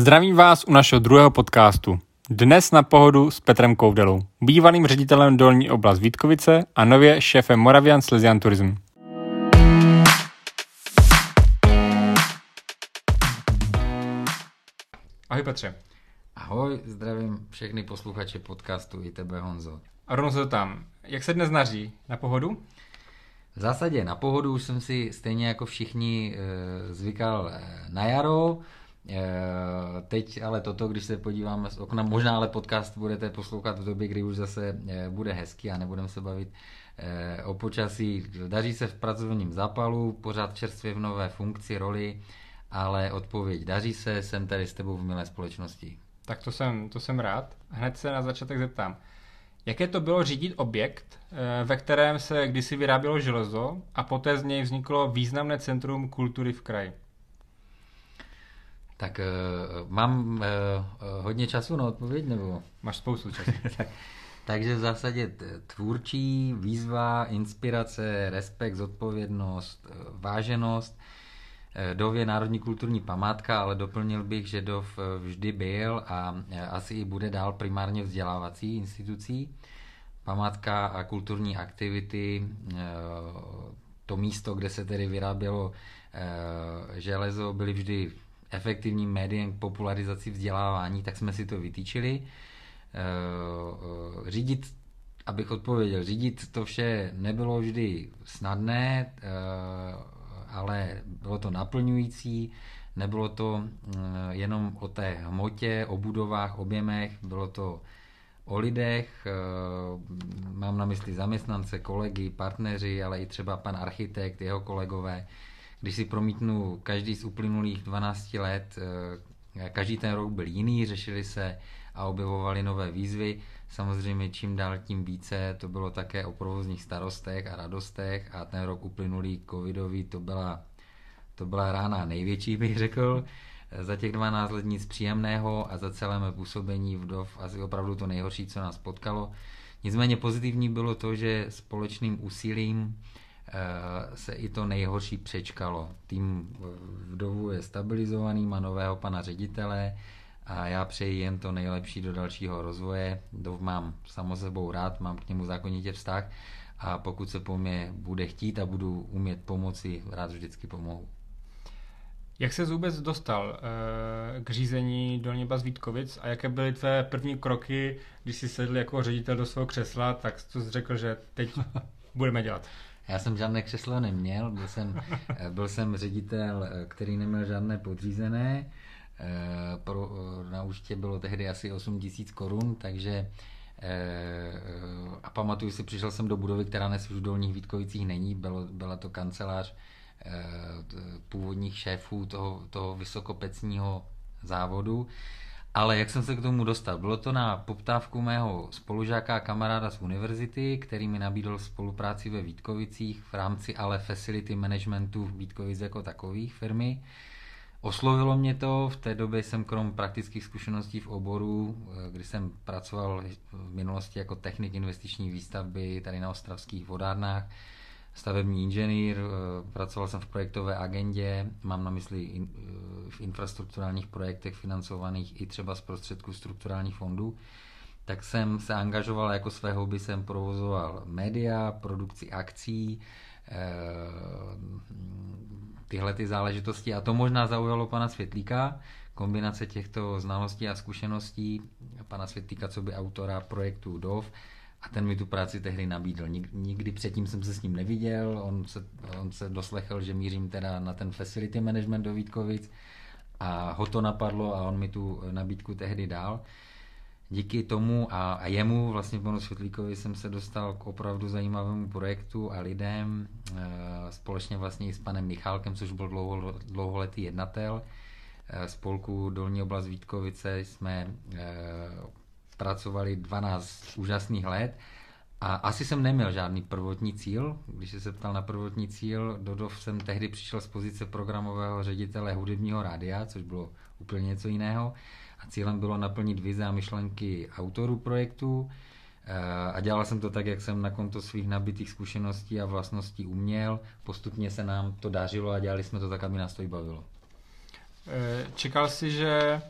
Zdravím vás u našeho druhého podcastu. Dnes na pohodu s Petrem Koudelou, bývalým ředitelem Dolní oblast Vítkovice a nově šéfem Moravian Slesian Tourism. Ahoj Petře. Ahoj, zdravím všechny posluchače podcastu i tebe Honzo. A rovnou se tam. Jak se dnes naří? Na pohodu? V zásadě na pohodu už jsem si stejně jako všichni e, zvykal e, na jaro. E, teď ale toto, když se podíváme z okna, možná ale podcast budete poslouchat v době, kdy už zase e, bude hezky a nebudeme se bavit e, o počasí. Daří se v pracovním zápalu, pořád čerstvě v nové funkci, roli, ale odpověď daří se, jsem tady s tebou v milé společnosti. Tak to jsem, to jsem rád. Hned se na začátek zeptám. Jaké to bylo řídit objekt, eh, ve kterém se kdysi vyrábělo železo a poté z něj vzniklo významné centrum kultury v kraji? Tak uh, mám uh, hodně času na odpověď, nebo? Máš spoustu času. tak, takže v zásadě tvůrčí, výzva, inspirace, respekt, zodpovědnost, váženost – Eh, Dov je národní kulturní památka, ale doplnil bych, že Dov vždy byl a asi i bude dál primárně vzdělávací institucí. Památka a kulturní aktivity, to místo, kde se tedy vyrábělo železo, byly vždy efektivním médiem k popularizaci vzdělávání, tak jsme si to vytýčili. Řídit, abych odpověděl, řídit to vše nebylo vždy snadné, ale bylo to naplňující, nebylo to eh, jenom o té hmotě, o budovách, objemech, bylo to o lidech, eh, mám na mysli zaměstnance, kolegy, partneři, ale i třeba pan architekt, jeho kolegové. Když si promítnu každý z uplynulých 12 let, eh, každý ten rok byl jiný, řešili se a objevovali nové výzvy. Samozřejmě čím dál tím více to bylo také o provozních starostech a radostech a ten rok uplynulý covidový to byla, to byla rána největší, bych řekl. Za těch 12 let nic příjemného a za celé mé působení v DOV asi opravdu to nejhorší, co nás potkalo. Nicméně pozitivní bylo to, že společným úsilím eh, se i to nejhorší přečkalo. Tým v DOVu je stabilizovaný, má nového pana ředitele, a já přeji jen to nejlepší do dalšího rozvoje. Dov mám samo sebou rád, mám k němu zákonitě vztah a pokud se po mě bude chtít a budu umět pomoci, rád vždycky pomohu. Jak se vůbec dostal e, k řízení Dolní Bas Vítkovic a jaké byly tvé první kroky, když jsi sedl jako ředitel do svého křesla, tak jsi řekl, že teď budeme dělat. Já jsem žádné křeslo neměl, byl jsem, byl jsem ředitel, který neměl žádné podřízené, Eh, pro, eh, na účtě bylo tehdy asi 8 tisíc korun, takže eh, a pamatuju si, přišel jsem do budovy, která dnes už v Dolních Vítkovicích není, bylo, byla to kancelář původních šéfů toho, toho vysokopecního závodu. Ale jak jsem se k tomu dostal? Bylo to na poptávku mého spolužáka a kamaráda z univerzity, který mi nabídl spolupráci ve Vítkovicích v rámci ale facility managementu Vítkovic jako takových firmy. Oslovilo mě to, v té době jsem krom praktických zkušeností v oboru, eh, kdy jsem pracoval v minulosti jako technik investiční výstavby tady na ostravských vodárnách, stavební inženýr, eh, pracoval jsem v projektové agendě, mám na mysli eh, v infrastrukturálních projektech financovaných i třeba z prostředků strukturálních fondů, tak jsem se angažoval jako své hobby, jsem provozoval média, produkci akcí, tyhle ty záležitosti. A to možná zaujalo pana Světlíka, kombinace těchto znalostí a zkušeností pana Světlíka, co by autora projektu DOV a ten mi tu práci tehdy nabídl. Nikdy předtím jsem se s ním neviděl, on se, on se doslechl, že mířím teda na ten facility management do Vítkovic a ho to napadlo a on mi tu nabídku tehdy dal díky tomu a, a jemu, vlastně panu Světlíkovi, jsem se dostal k opravdu zajímavému projektu a lidem, e, společně vlastně i s panem Michálkem, což byl dlouho, dlouholetý jednatel e, spolku Dolní oblast Vítkovice, jsme e, pracovali 12 úžasných let a asi jsem neměl žádný prvotní cíl. Když se ptal na prvotní cíl, Dodov jsem tehdy přišel z pozice programového ředitele hudebního rádia, což bylo úplně něco jiného a cílem bylo naplnit vize a myšlenky autorů projektu eh, a dělal jsem to tak, jak jsem na konto svých nabitých zkušeností a vlastností uměl. Postupně se nám to dařilo a dělali jsme to tak, aby nás to i bavilo. Eh, čekal jsi, že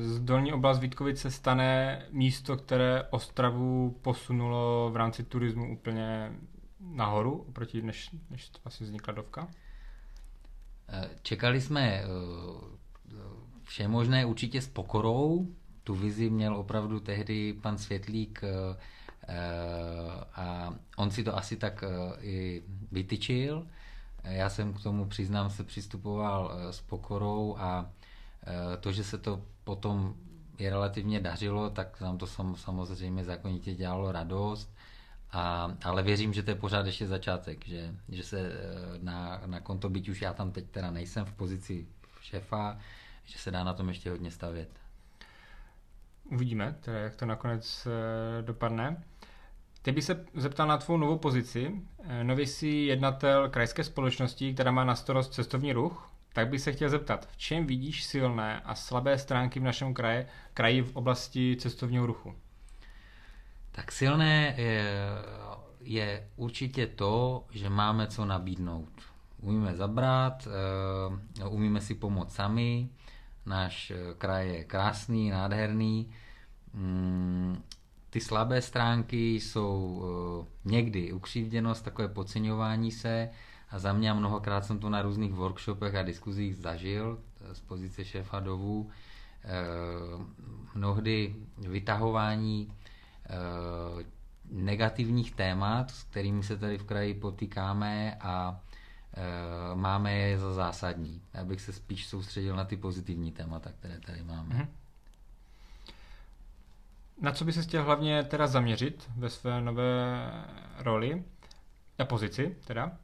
z dolní oblast Vítkovic se stane místo, které Ostravu posunulo v rámci turismu úplně nahoru, oproti než, než asi vznikla dovka? Čekali jsme vše možné určitě s pokorou. Tu vizi měl opravdu tehdy pan Světlík a on si to asi tak i vytyčil. Já jsem k tomu, přiznám se, přistupoval eh, s pokorou a eh, to, že se to potom je relativně dařilo, tak nám to samozřejmě zákonitě dělalo radost. A, ale věřím, že to je pořád ještě začátek, že, že se eh, na, na konto, byť už já tam teď teda nejsem v pozici šéfa, že se dá na tom ještě hodně stavět. Uvidíme, teda, jak to nakonec dopadne. Teď bych se zeptal na tvou novou pozici. Eh, nový jsi jednatel krajské společnosti, která má na starost cestovní ruch. Tak bych se chtěl zeptat, v čem vidíš silné a slabé stránky v našem kraji, kraji v oblasti cestovního ruchu? Tak silné je, je určitě to, že máme co nabídnout. Umíme zabrat, eh, umíme si pomoct sami, náš eh, kraj je krásný, nádherný, mm, ty slabé stránky jsou někdy ukřivděnost, takové podceňování se a za mě mnohokrát jsem to na různých workshopech a diskuzích zažil z pozice šéfa dovů. Uh, mnohdy vytahování uh, negativních témat, s kterými se tady v kraji potýkáme a máme je za zásadní. Já bych se spíš soustředil na ty pozitivní témata, které tady máme. Mm-hmm. Na co by se chtěl hlavně teda zaměřit ve své nové roli a pozici teda?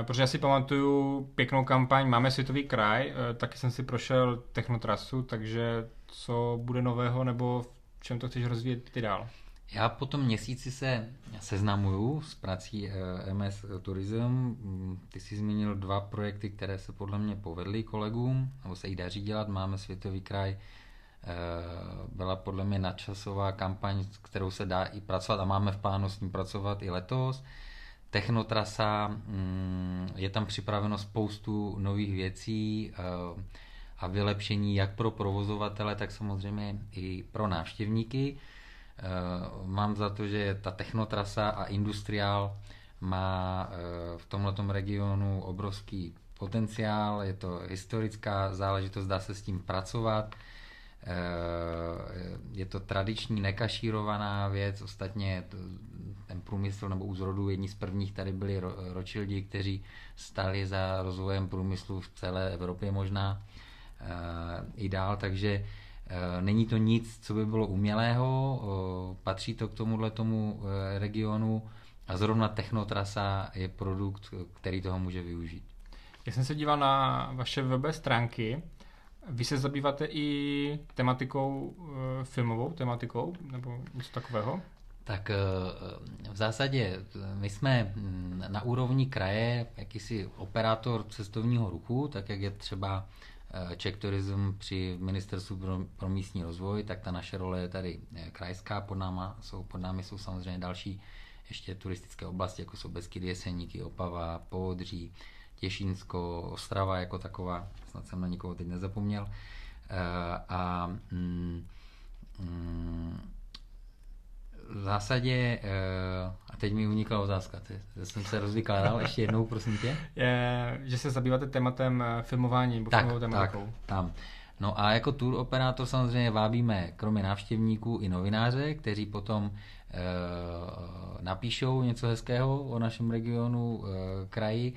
E, protože já si pamatuju pěknou kampaň Máme světový kraj, e, taky jsem si prošel technotrasu, takže co bude nového nebo v čem to chceš rozvíjet ty dál? Já po tom měsíci se seznamuju s prací eh, MS Tourism. Ty jsi zmínil dva projekty, které se podle mě povedly kolegům, nebo se jí daří dělat. Máme Světový kraj Eh, byla podle mě nadčasová kampaň, s kterou se dá i pracovat a máme v plánu s ním pracovat i letos. Technotrasa, mm, je tam připraveno spoustu nových věcí eh, a vylepšení jak pro provozovatele, tak samozřejmě i pro návštěvníky. Eh, mám za to, že ta technotrasa a industriál má v tomto regionu obrovský potenciál, je to historická záležitost, dá se s tím pracovat Eh, je to tradiční, nekašírovaná věc, ostatně ten průmysl nebo u zrodu jedni z prvních tady byli Rothschildi, kteří stali za rozvojem průmyslu v celé Evropě možná eh, i dál, takže eh, není to nic, co by bylo umělého, patří to k tomuhle tomu regionu a zrovna Technotrasa je produkt, který toho může využít. Já jsem se díval na vaše webové stránky vy se zabýváte i tematikou, eh, filmovou tematikou, nebo něco takového? Tak eh, v zásadě my jsme na úrovni kraje jakýsi operátor cestovního ruchu, tak jak je třeba eh, Czech Tourism při Ministerstvu pro místní rozvoj, tak ta naše role je tady krajská, pod, náma jsou, pod námi jsou samozřejmě další ještě turistické oblasti, jako jsou Beskydy, Jeseníky, Opava, Povodří, Těšínsko, Ostrava jako taková, snad jsem na nikoho teď nezapomněl. Eh, a mm, mm, v zásadě, eh, a teď mi unikla otázka, teď jsem se rozvykládal, ještě jednou, prosím tě. Je, že se zabýváte tématem eh, filmování, nebo tak, Tak, tam. No a jako tour operátor samozřejmě vábíme kromě návštěvníků i novináře, kteří potom e, napíšou něco hezkého o našem regionu, e, kraji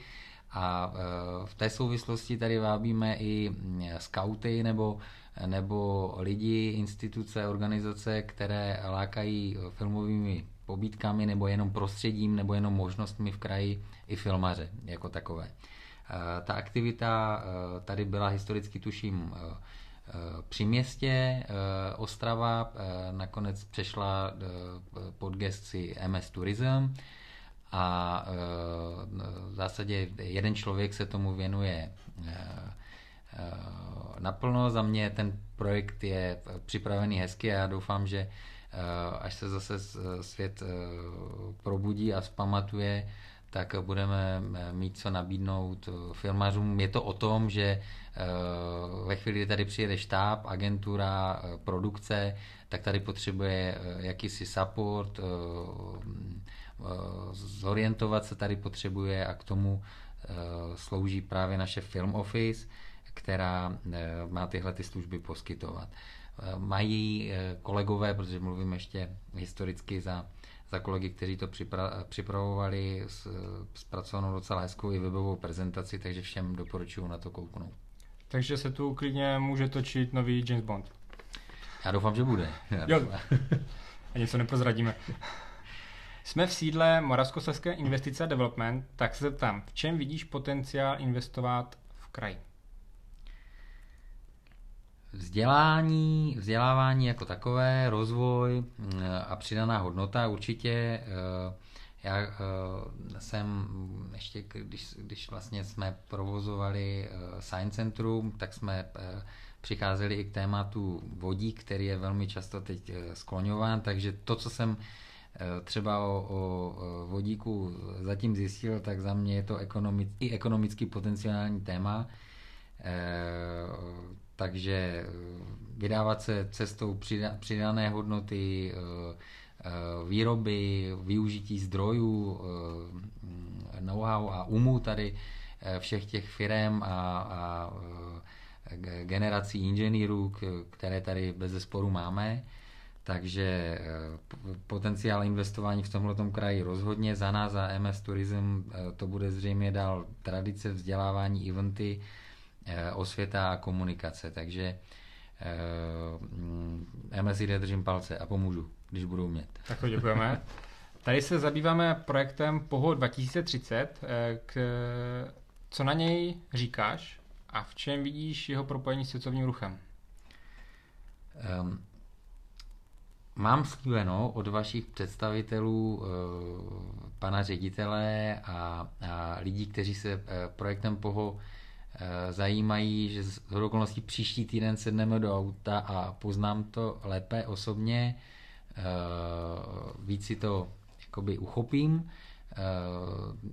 a e, v té souvislosti tady vábíme i skauty nebo, nebo lidi, instituce, organizace, které lákají filmovými pobítkami nebo jenom prostředím nebo jenom možnostmi v kraji i filmaře jako takové. E, ta aktivita e, tady byla historicky, tuším, při městě Ostrava, nakonec přešla pod gestci MS Tourism a e, v zásadě jeden člověk se tomu věnuje e, e, naplno. Za mě ten projekt je připravený hezky a já doufám, že až se zase svět probudí a zpamatuje, tak budeme mít co nabídnout filmařům. Je to o tom, že ve chvíli, kdy tady přijede štáb, agentura, produkce, tak tady potřebuje jakýsi support, zorientovat se tady potřebuje a k tomu slouží právě naše Film Office, která má tyhle ty služby poskytovat. Mají kolegové, protože mluvím ještě historicky za za kolegy, kteří to připra- připravovali, s, zpracovanou docela hezkou i webovou prezentaci, takže všem doporučuji na to kouknout. Takže se tu klidně může točit nový James Bond. Já doufám, že bude. Jo. A něco neprozradíme. Jsme v sídle Moravskoslezské investice a development, tak se tam, v čem vidíš potenciál investovat v kraji? Vzdělání, vzdělávání jako takové, rozvoj mm, a přidaná hodnota určitě. Eh, já eh, jsem ještě, když, když vlastně jsme provozovali eh, Science Centrum, tak jsme přicházeli i k tématu vodík, který je velmi často teď skloňován, takže to, co jsem třeba o, o vodíku zatím zjistil, tak za mě je to ekonomic, i ekonomicky potenciální téma takže eh, vydávat se cestou přidané hodnoty, eh, eh, výroby, využití zdrojů, know-how a umu tady všech těch firm a, a generací inženýrů, které tady bez zesporu máme. Takže potenciál investování v tomto kraji rozhodně za nás, za MS Tourism, to bude zřejmě dál tradice vzdělávání, eventy, Eh, osvěta a komunikace, takže eh, MSID držím palce a pomůžu, když budou mět. Tak to děkujeme. Tady se zabýváme projektem POHO 2030. Eh, k, co na něj říkáš a v čem vidíš jeho propojení s světovým ruchem? Um, mám slíbeno od vašich představitelů, uh, pana ředitele a, a lidí, kteří se uh, projektem POHO Eh, zajímají, že z okolností příští týden sedneme do auta a poznám to lépe osobně, eh, víc si to jakoby uchopím. Eh,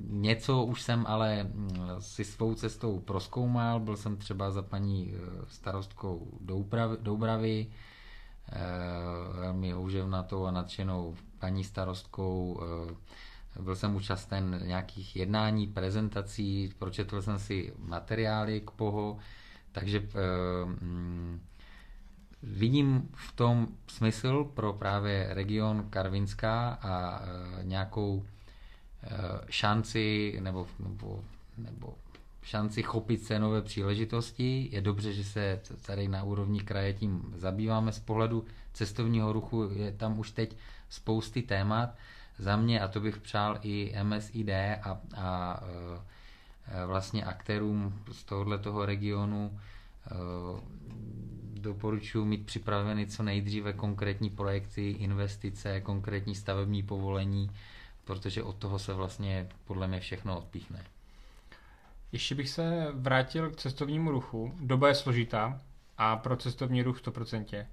něco už jsem ale hm, si svou cestou proskoumal, byl jsem třeba za paní starostkou Doubravy, velmi houževnatou a nadšenou paní starostkou. Byl jsem účasten nějakých jednání, prezentací, pročetl jsem si materiály k POHO, takže e, mm, vidím v tom smysl pro právě region Karvinská a nějakou šanci nebo, nebo, nebo šanci chopit se nové příležitosti. Je dobře, že se tady na úrovni kraje tím zabýváme z pohledu cestovního ruchu. Je tam už teď spousty témat za mě, a to bych přál i MSID a, a e, vlastně aktérům z tohohle toho regionu e, doporučuji mít připraveny co nejdříve konkrétní projekty, investice, konkrétní stavební povolení, protože od toho se vlastně podle mě všechno odpíchne. Ještě bych se vrátil k cestovnímu ruchu. Doba je složitá a pro cestovní ruch 100%.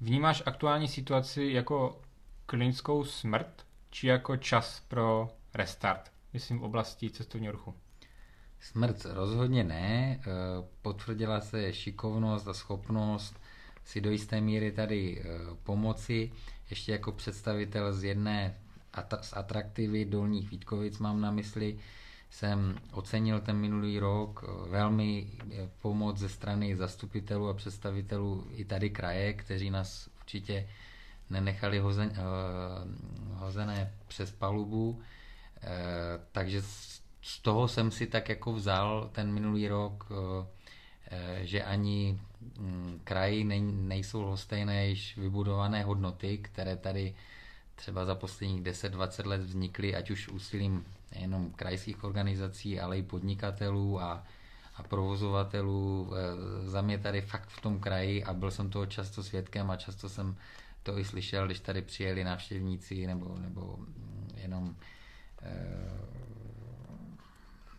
Vnímáš aktuální situaci jako klinickou smrt či jako čas pro restart, myslím v oblasti cestovního ruchu? Smrt rozhodně ne. Eh, potvrdila se šikovnost a schopnost si do jisté míry tady eh, pomoci. Ještě jako představitel z jedné z atraktivy Dolních Vítkovic mám na mysli, jsem ocenil ten minulý rok eh, velmi pomoc ze strany zastupitelů a představitelů i tady kraje, kteří nás určitě nenechali hozen, uh, hozené přes palubu, takže z toho jsem si tak jako vzal ten minulý rok, že ani um, kraji nej, nejsou lhostejné již vybudované hodnoty, které tady třeba za posledních 10-20 let vznikly, ať už úsilím nejenom krajských organizací, ale i podnikatelů a, a provozovatelů. Za mě tady fakt v tom kraji a byl jsem toho často svědkem a často jsem to i slyšel, když tady přijeli návštěvníci nebo, nebo jenom eh,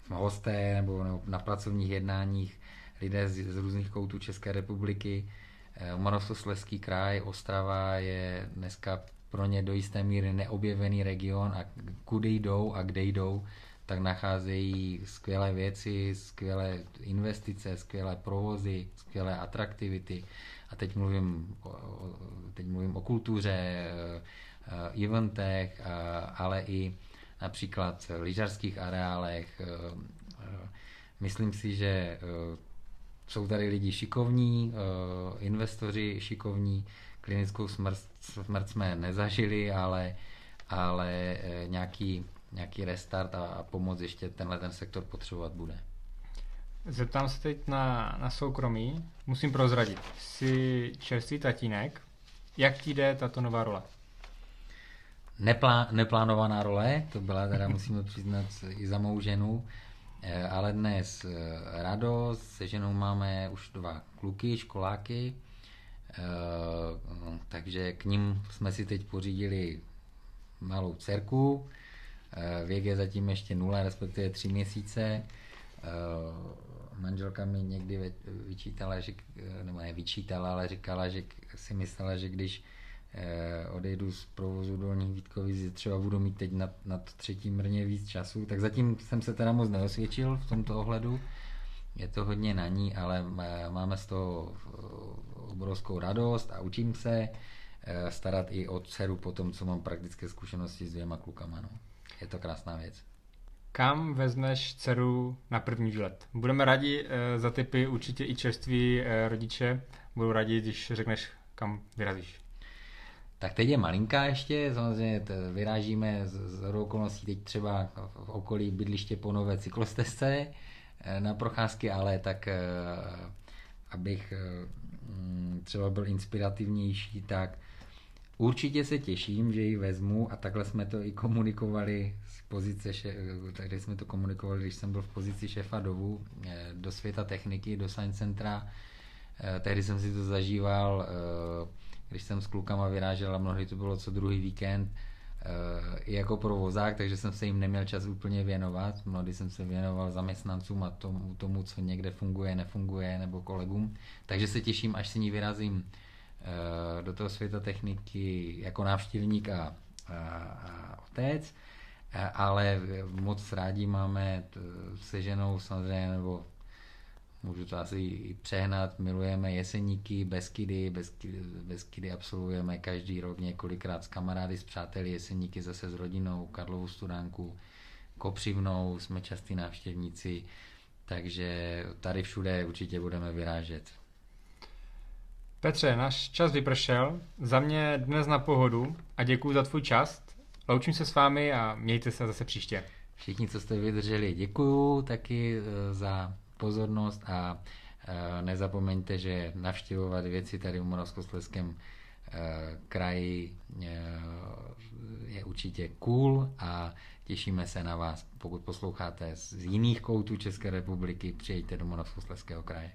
hosté nebo, nebo na pracovních jednáních lidé z, z různých koutů České republiky. Eh, Moravskoslezský kraj, Ostrava je dneska pro ně do jisté míry neobjevený region a kudy jdou a kde jdou, tak nacházejí skvělé věci, skvělé investice, skvělé provozy, skvělé atraktivity. A teď mluvím o, teď mluvím o kultuře, eventech, ale i například lyžařských areálech. Myslím si, že jsou tady lidi šikovní, investoři šikovní, klinickou smrt, smrt jsme nezažili, ale, ale e, nějaký, nějaký restart a, a pomoc ještě tenhle ten sektor potřebovat bude. Zeptám se teď na, na soukromí. Musím prozradit. Jsi čerstvý tatínek. Jak ti jde tato nová role? Neplá, neplánovaná role, to byla teda, musíme přiznat, i za mou ženu, e, ale dnes e, radost, se ženou máme už dva kluky, školáky, Eh, takže k ním jsme si teď pořídili malou dcerku. Eh, věk je zatím ještě nula, respektive tři měsíce. Eh, manželka mi někdy vyčítala, že, nebo ne vyčítala, ale říkala, že si myslela, že když odejdu z provozu dolních Vítkovic, třeba budu mít teď na, na to třetí mrně víc času, tak zatím jsem se teda moc neosvědčil v tomto ohledu. Je to hodně na ní, ale máme z toho obrovskou radost a učím se eh, starat i o dceru po tom, co mám praktické zkušenosti s dvěma klukama. No. Je to krásná věc. Kam vezmeš dceru na první výlet? Budeme rádi e, za typy určitě i čerství e, rodiče. Budu rádi, když řekneš, kam vyrazíš. Tak teď je malinká ještě, samozřejmě vyrážíme z, z okolností teď třeba v okolí bydliště po nové cyklostezce na procházky, ale tak abych Mm, třeba byl inspirativnější, tak určitě se těším, že ji vezmu a takhle jsme to i komunikovali z pozice, tady jsme to komunikovali, když jsem byl v pozici šéfa dovu eh, do světa techniky, do Science Centra. Eh, tehdy jsem si to zažíval, eh, když jsem s klukama vyrážel a mnohdy to bylo co druhý víkend, i jako provozák, takže jsem se jim neměl čas úplně věnovat. Mnohdy jsem se věnoval zaměstnancům a tomu, tomu, co někde funguje, nefunguje, nebo kolegům. Takže se těším, až si ní vyrazím eh, do toho světa techniky jako návštěvník a, a, a otec, ale moc rádi máme se ženou samozřejmě, nebo můžu to asi i přehnat, milujeme Jeseníky, Beskydy, Beskydy, Beskydy absolvujeme každý rok několikrát s kamarády, s přáteli, Jeseníky zase s rodinou, Karlovu studánku, Kopřivnou, jsme častí návštěvníci, takže tady všude určitě budeme vyrážet. Petře, náš čas vypršel. Za mě dnes na pohodu a děkuji za tvůj čas. Loučím se s vámi a mějte se zase příště. Všichni, co jste vydrželi, děkuju taky eh, za pozornost a e, nezapomeňte, že navštěvovat věci tady v Moravskoslezském e, kraji e, je určitě cool a těšíme se na vás. Pokud posloucháte z jiných koutů České republiky, přijďte do Moravskoslezského kraje.